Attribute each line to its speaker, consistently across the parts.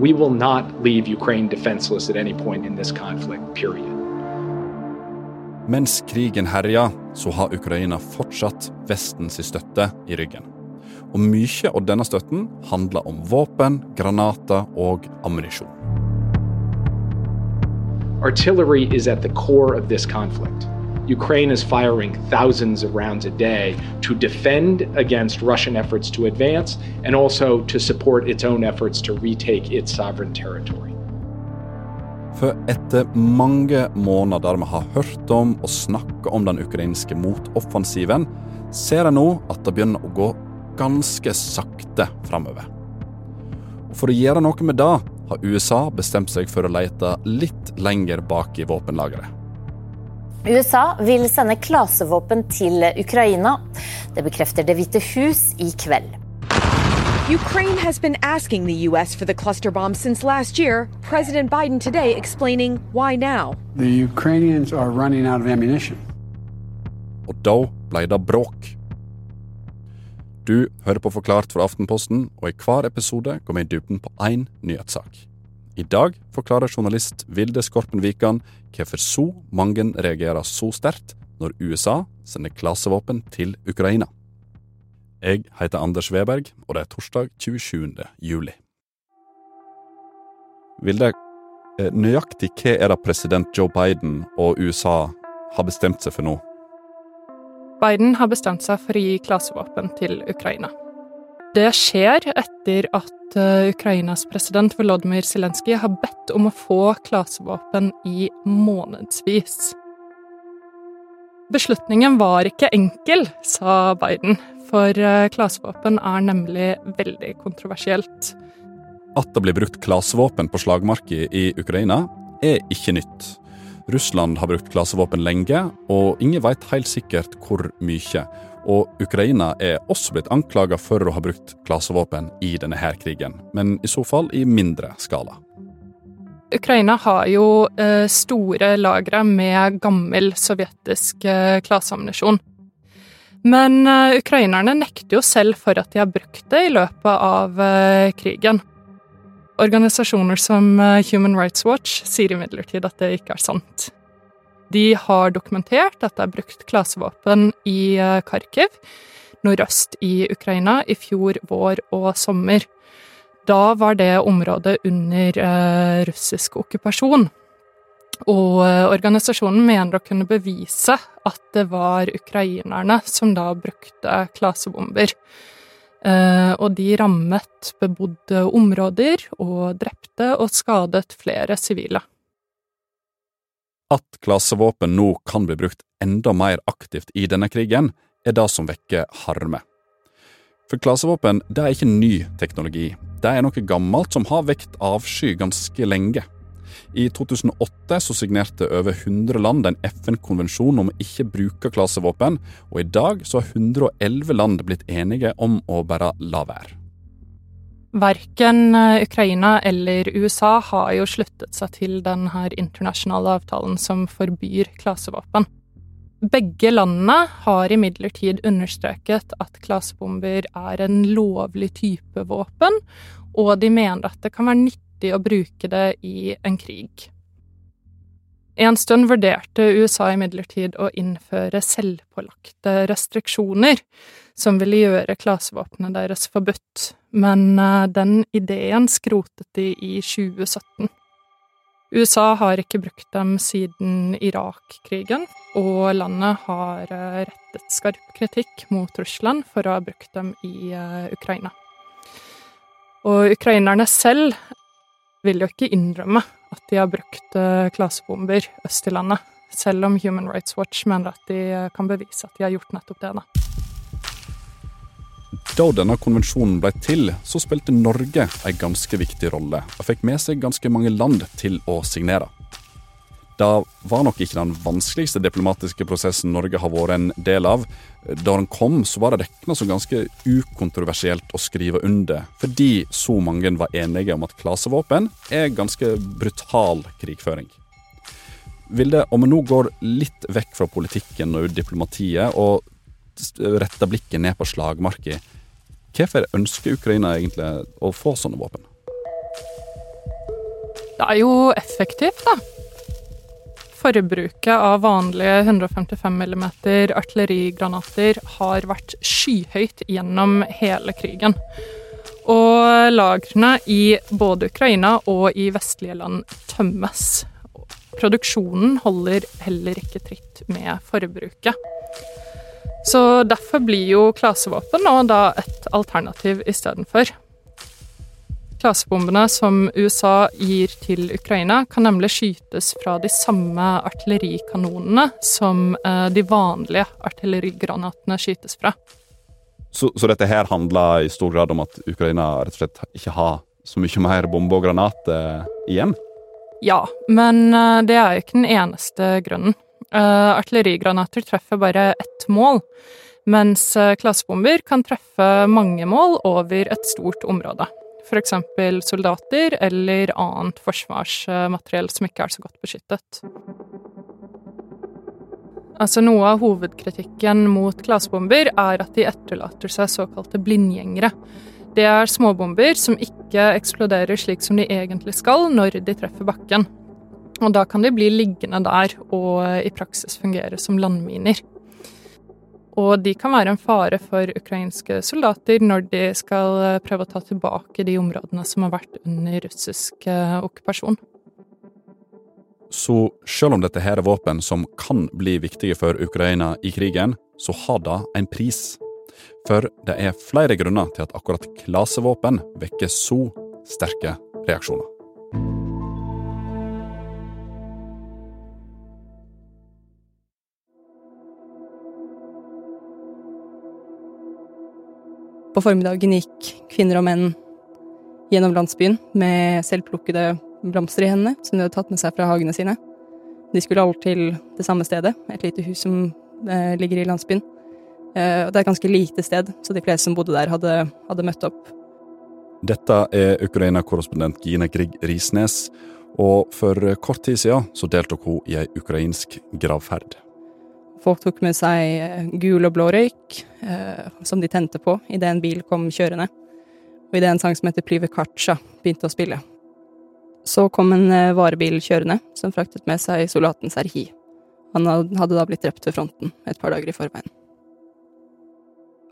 Speaker 1: We will not leave Ukraine defenseless at any point in this conflict, period.
Speaker 2: Mens krigen herja, så har Ukraina fortsatt Vestens støtte i ryggen. Og mye av denne støtten handler om våpen, granater og ammunisjon.
Speaker 1: Artillery is at the core of this conflict. Ukraine is firing thousands of rounds a day to defend against Russian efforts to advance and also to support its own efforts to retake its sovereign territory.
Speaker 2: For etter mange måneder vi har hørt om og snakket om den ukrainske motoffensiven, ser jeg nå at det begynner å gå ganske sakte framover. For å gjøre noe med det har USA bestemt seg for å lete litt lenger bak i våpenlageret.
Speaker 3: USA vil sende klasevåpen til Ukraina. Det bekrefter Det hvite hus i kveld.
Speaker 4: Ukraine has been asking the U.S. for the cluster bomb since last year. President Biden today explaining why now.
Speaker 5: The Ukrainians are running out of ammunition.
Speaker 2: Og da ble det bråk. Du hører på Forklart fra Aftenposten, og i hver episode går vi i dybden på én nyhetssak. I dag forklarer journalist Vilde Skorpen Wikan hvorfor så mange reagerer så sterkt når USA sender klasevåpen til Ukraina. Jeg heter Anders Weberg, og det er torsdag 27. juli. Vilde, eh, nøyaktig hva er det president Joe Biden og USA har bestemt seg for nå?
Speaker 6: Biden har bestemt seg for å gi klasevåpen til Ukraina. Det skjer etter at eh, Ukrainas president Volodymyr Zelenskyj har bedt om å få klasevåpen i månedsvis. Beslutningen var ikke enkel, sa Biden, for eh, klasevåpen er nemlig veldig kontroversielt.
Speaker 2: At det blir brukt klasevåpen på slagmarka i Ukraina, er ikke nytt. Russland har brukt klasevåpen lenge, og ingen vet helt sikkert hvor mye. Og Ukraina er også blitt anklaga for å ha brukt klasevåpen i denne her krigen, men i så fall i mindre skala.
Speaker 6: Ukraina har jo eh, store lagre med gammel sovjetisk eh, klaseammunisjon. Men uh, ukrainerne nekter jo selv for at de har brukt det i løpet av krigen. Organisasjoner som Human Rights Watch sier imidlertid at det ikke er sant. De har dokumentert at det er brukt klasevåpen i Kharkiv, nordøst i Ukraina, i fjor vår og sommer. Da var det området under russisk okkupasjon. Og eh, organisasjonen mener å kunne bevise at det var ukrainerne som da brukte klasebomber. Eh, og de rammet bebodde områder og drepte og skadet flere sivile.
Speaker 2: At klasevåpen nå kan bli brukt enda mer aktivt i denne krigen, er det som vekker harme. For klasevåpen det er ikke ny teknologi. Det er noe gammelt som har vekt avsky ganske lenge. I 2008 så signerte over 100 land en FN-konvensjon om å ikke bruke klasevåpen, og i dag så har 111 land blitt enige om å bare la være.
Speaker 6: Verken eh, Ukraina eller USA har jo sluttet seg til denne internasjonale avtalen som forbyr klasevåpen. Begge landene har imidlertid understreket at klasebomber er en lovlig type våpen, og de mener at det kan være nyttig å bruke det i en krig. En stund vurderte USA imidlertid å innføre selvpålagte restriksjoner som ville gjøre klasevåpenet deres forbudt, men eh, den ideen skrotet de i 2017. USA har ikke brukt dem siden Irak-krigen, og landet har eh, rettet skarp kritikk mot Russland for å ha brukt dem i eh, Ukraina. Og ukrainerne selv vil jo ikke innrømme at de har brukt klasebomber øst i landet, selv om Human Rights Watch mener at de kan bevise at de har gjort nettopp det. Da.
Speaker 2: Da denne konvensjonen ble til, så spilte Norge en ganske viktig rolle, og fikk med seg ganske mange land til å signere. Det var nok ikke den vanskeligste diplomatiske prosessen Norge har vært en del av. Da den kom, så var det regna som ganske ukontroversielt å skrive under, fordi så mange var enige om at klasevåpen er ganske brutal krigføring. Vilde, om vi nå går litt vekk fra politikken og diplomatiet, og retter blikket ned på slagmarka, hvorfor ønsker Ukraina egentlig å få sånne våpen?
Speaker 6: Det er jo effektivt, da. Forbruket av vanlige 155 mm artillerigranater har vært skyhøyt gjennom hele krigen. Og lagrene i både Ukraina og i vestlige land tømmes. Produksjonen holder heller ikke tritt med forbruket. Så derfor blir jo klasevåpen nå da et alternativ istedenfor. Klasebombene som USA gir til Ukraina, kan nemlig skytes fra de samme artillerikanonene som eh, de vanlige artillerigranatene skytes fra.
Speaker 2: Så, så, dette her handler i stor grad om at Ukraina rett og slett ikke har så mye mer bomber og granater igjen?
Speaker 6: Ja, men eh, det er jo ikke den eneste grunnen. Uh, artillerigranater treffer bare ett mål, mens klasebomber kan treffe mange mål over et stort område f.eks. soldater eller annet forsvarsmateriell som ikke er så godt beskyttet. Altså Noe av hovedkritikken mot klasebomber er at de etterlater seg såkalte blindgjengere. Det er småbomber som ikke eksploderer slik som de egentlig skal når de treffer bakken. Og da kan de bli liggende der og i praksis fungere som landminer. Og de kan være en fare for ukrainske soldater når de skal eh, prøve å ta tilbake de områdene som har vært under russisk eh, okkupasjon.
Speaker 2: Så selv om dette her er våpen som kan bli viktige for Ukraina i krigen, så har det en pris. For det er flere grunner til at akkurat klasevåpen vekker så sterke reaksjoner.
Speaker 7: På formiddagen gikk kvinner og menn gjennom landsbyen med selvplukkede blomster i hendene, som de hadde tatt med seg fra hagene sine. De skulle alle til det samme stedet, et lite hus som eh, ligger i landsbyen. Eh, det er et ganske lite sted, så de fleste som bodde der, hadde, hadde møtt opp.
Speaker 2: Dette er Ukraina-korrespondent Gine Grieg Risnes, og for kort tid siden så deltok hun i ei ukrainsk gravferd.
Speaker 7: Folk tok med seg eh, gul og blå røyk, eh, som de tente på idet en bil kom kjørende, og idet en sang som heter Plive begynte å spille. Så kom en eh, varebil kjørende, som fraktet med seg soldaten Serhi. Han hadde da blitt drept ved fronten et par dager i forveien.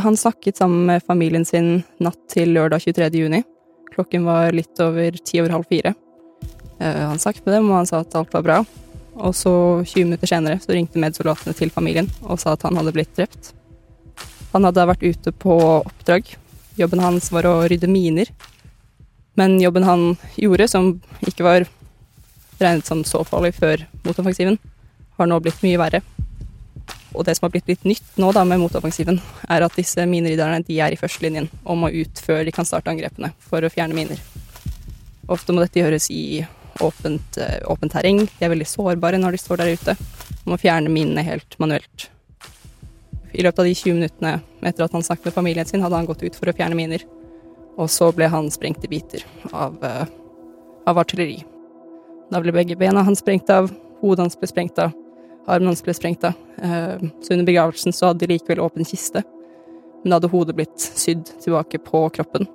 Speaker 7: Han snakket sammen med familien sin natt til lørdag 23. juni. Klokken var litt over ti over halv fire. Han snakket med dem, og han sa at alt var bra, og så, 20 minutter senere, så ringte medsoldatene til familien og sa at han hadde blitt drept. Han hadde vært ute på oppdrag. Jobben hans var å rydde miner. Men jobben han gjorde, som ikke var regnet som så farlig før motoffensiven, har nå blitt mye verre. Og det som har blitt litt nytt nå da med motoffensiven, er at disse minerydderne de er i førstelinjen og må ut før de kan starte angrepene for å fjerne miner. Ofte må dette gjøres i åpent, eh, åpent terreng. De er veldig sårbare når de står der ute. Må fjerne minene helt manuelt. I løpet av de 20 minuttene etter at han snakket med familien sin, hadde han gått ut for å fjerne miner. Og så ble han sprengt i biter av, uh, av artilleri. Da ble begge bena hans sprengt av, hodet hans ble sprengt av, armen hans ble sprengt av. Uh, så under begravelsen så hadde de likevel åpen kiste, men da hadde hodet blitt sydd tilbake på kroppen.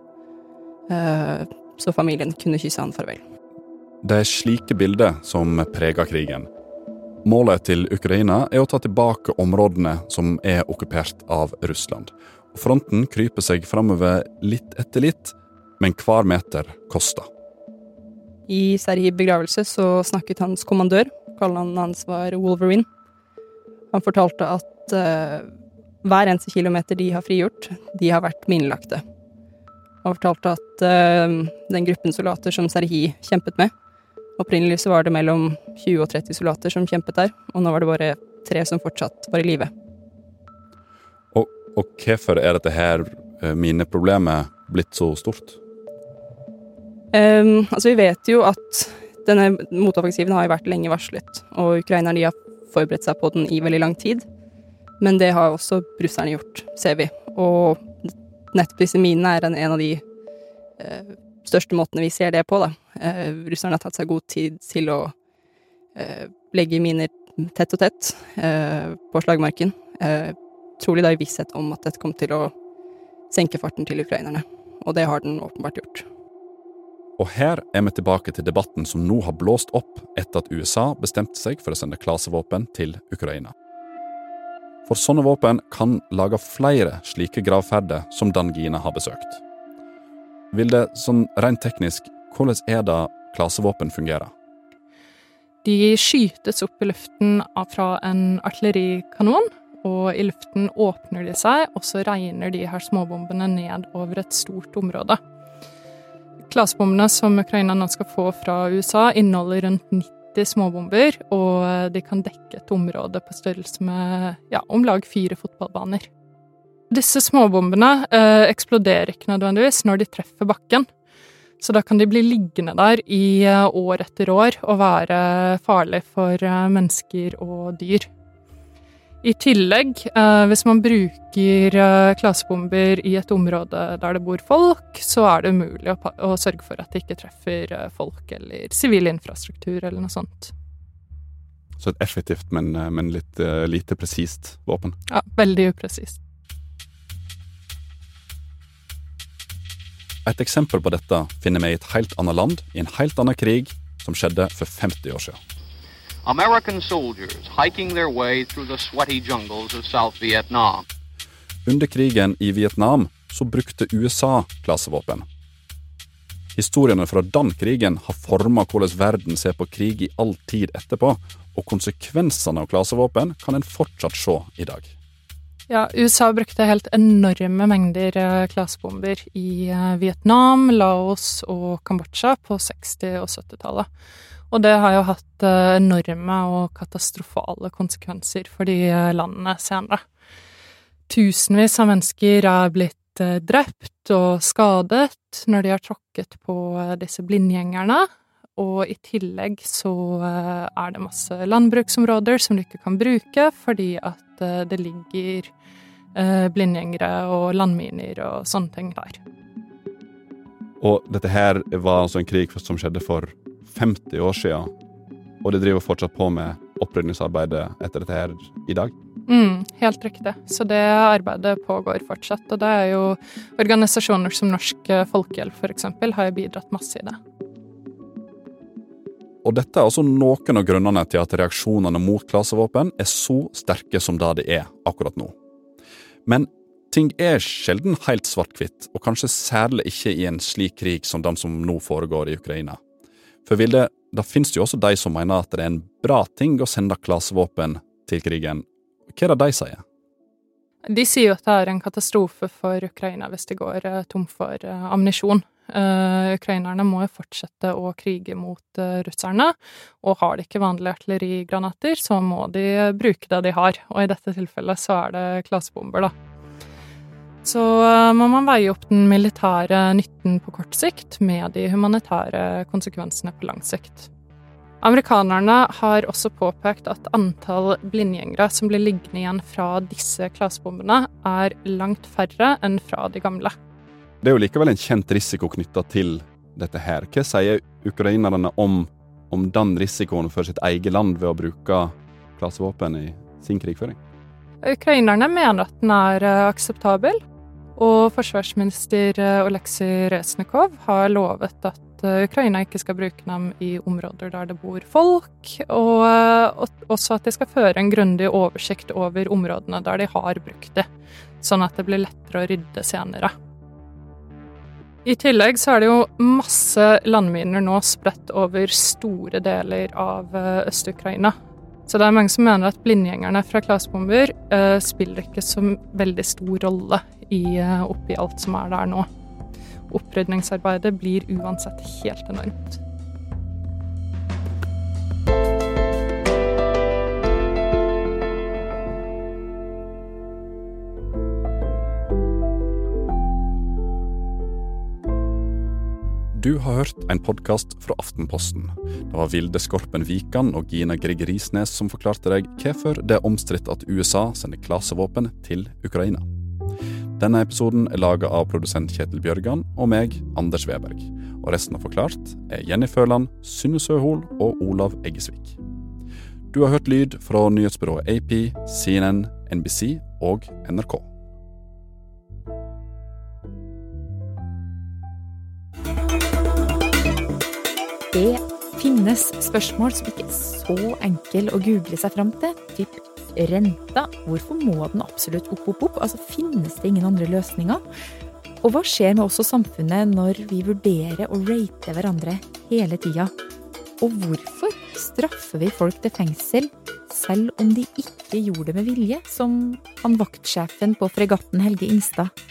Speaker 7: Så familien kunne kysse han farvel.
Speaker 2: Det er slike bilder som preger krigen. Målet til Ukraina er å ta tilbake områdene som er okkupert av Russland. Fronten kryper seg framover litt etter litt, men hver meter koster.
Speaker 7: I Serhib begravelse så snakket hans kommandør, kallenavnet hans var Wolverine. Han fortalte at uh, hver eneste kilometer de har frigjort, de har vært minelagte. Han fortalte at uh, den gruppen soldater som Serhi kjempet med, Opprinnelig så var det mellom 20 og 30 soldater som kjempet der, og nå var det bare tre som fortsatt var i live.
Speaker 2: Og, og hvorfor er dette her eh, mineproblemet blitt så stort?
Speaker 7: Um, altså, vi vet jo at denne motoffensiven har jo vært lenge varslet, og ukrainerne har forberedt seg på den i veldig lang tid. Men det har også russerne gjort, ser vi. Og nettopp disse minene er en, en av de uh, største måtene vi ser det på, da. Eh, russerne har tatt seg god tid til å eh, legge miner tett og tett eh, på slagmarken. Trolig da i visshet om at dette kom til å senke farten til ukrainerne. Og det har den åpenbart gjort.
Speaker 2: Og her er vi tilbake til debatten som nå har blåst opp etter at USA bestemte seg for å sende klasevåpen til Ukraina. For sånne våpen kan lage flere slike gravferder som Dan Gina har besøkt. Vil det sånn rent teknisk, hvordan er det klasevåpen fungerer?
Speaker 6: De skytes opp i luften fra en artillerikanon, og i luften åpner de seg, og så regner de her småbombene ned over et stort område. Klasebombene som Ukraina nå skal få fra USA, inneholder rundt 90 småbomber, og de kan dekke et område på størrelse med ja, om lag fire fotballbaner. Disse småbombene eh, eksploderer ikke nødvendigvis når de treffer bakken, så da kan de bli liggende der i eh, år etter år og være farlig for eh, mennesker og dyr. I tillegg, eh, hvis man bruker klasebomber i et område der det bor folk, så er det umulig å, sørge for at det ikke treffer folk eller sivil infrastruktur eller noe sånt.
Speaker 2: Så et effektivt, men, men litt lite presist våpen?
Speaker 6: Ja, veldig upresist.
Speaker 2: Et eksempel på dette finner vi i et helt annet land, i en helt annen krig, som skjedde for 50 år siden. American soldiers hiking their way through the sweaty jungles of South Vietnam. Under krigen i Vietnam så brukte USA klasevåpen. Historiene fra den krigen har forma hvordan verden ser på krig i all tid etterpå, og konsekvensene av klasevåpen kan en fortsatt se i dag.
Speaker 6: Ja, USA brukte helt enorme mengder eh, klasebomber i eh, Vietnam, Laos og Kambodsja på 60- og 70-tallet. Og det har jo hatt eh, enorme og katastrofale konsekvenser for de landene senere. Tusenvis av mennesker er blitt drept og skadet når de har tråkket på disse blindgjengerne. Og i tillegg så er det masse landbruksområder som du ikke kan bruke fordi at det ligger blindgjengere og landminer og sånne ting der.
Speaker 2: Og dette her var altså en krig som skjedde for 50 år siden, og det driver fortsatt på med opprydningsarbeidet etter dette her i dag?
Speaker 6: Mm, helt riktig. Så det arbeidet pågår fortsatt. Og det er jo organisasjoner som Norsk Folkehjelp f.eks. har bidratt masse i det.
Speaker 2: Og dette er altså noen av grunnene til at reaksjonene mot klasevåpen er så sterke som det de er akkurat nå. Men ting er sjelden helt svart-hvitt, og kanskje særlig ikke i en slik krig som den som nå foregår i Ukraina. For Vilde, da finnes det jo også de som mener at det er en bra ting å sende klasevåpen til krigen. Hva er det de sier?
Speaker 6: De sier jo at det er en katastrofe for Ukraina hvis de går uh, tom for uh, ammunisjon. Uh, ukrainerne må jo fortsette å krige mot uh, russerne, og har de ikke vanlige artillerigranater, så må de bruke det de har. Og i dette tilfellet så er det klasebomber, da. Så uh, må man veie opp den militære nytten på kort sikt med de humanitære konsekvensene på lang sikt. Amerikanerne har også påpekt at antall blindgjengere som blir liggende igjen fra disse klasebombene, er langt færre enn fra de gamle.
Speaker 2: Det er jo likevel en kjent risiko knytta til dette her. Hva sier ukrainerne om, om den risikoen for sitt eget land ved å bruke klasevåpen i sin krigføring?
Speaker 6: Ukrainerne mener at den er eh, akseptabel, og forsvarsminister eh, Oleksij Reznikov har lovet at eh, Ukraina ikke skal bruke dem i områder der det bor folk, eh, og også at de skal føre en grundig oversikt over områdene der de har brukt det, sånn at det blir lettere å rydde senere. I tillegg så er det jo masse landminer nå spredt over store deler av Øst-Ukraina. Så det er mange som mener at blindgjengerne fra klasebomber eh, spiller ikke så veldig stor rolle i, eh, oppi alt som er der nå. Opprydningsarbeidet blir uansett helt enormt.
Speaker 2: Du har hørt en podkast fra Aftenposten. Det var Vilde Skorpen Vikan og Gina Grigerisnes som forklarte deg hvorfor det er omstridt at USA sender klasevåpen til Ukraina. Denne episoden er laga av produsent Kjetil Bjørgan og meg, Anders Weberg. Og resten av Forklart er Jenny Føland, Synne Søhol og Olav Eggesvik. Du har hørt lyd fra nyhetsbyrået AP, CNN, NBC og NRK.
Speaker 8: Det finnes spørsmål som ikke er så enkle å google seg fram til. Typ renta. Hvorfor må den absolutt opp, opp, opp? Altså, Finnes det ingen andre løsninger? Og hva skjer med oss og samfunnet når vi vurderer å rate hverandre hele tida? Og hvorfor straffer vi folk til fengsel selv om de ikke gjorde det med vilje, som han vaktsjefen på fregatten Helge Ingstad?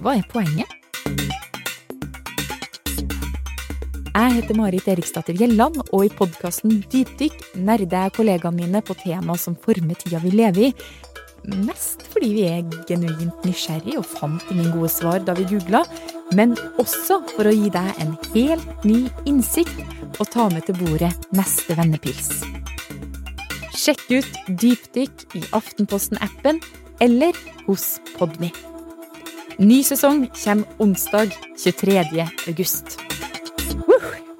Speaker 8: Hva er poenget? Jeg heter Marit Eriksdatter Gjelland, og i podkasten Dypdykk nerder jeg kollegaene mine på tema som former tida vi lever i. Mest fordi vi er genuint nysgjerrig og fant ingen gode svar da vi googla, men også for å gi deg en helt ny innsikt og ta med til bordet neste vennepils. Sjekk ut Dypdykk i Aftenposten-appen eller hos Podmy. Ny sesong kommer onsdag 23. august. Woo!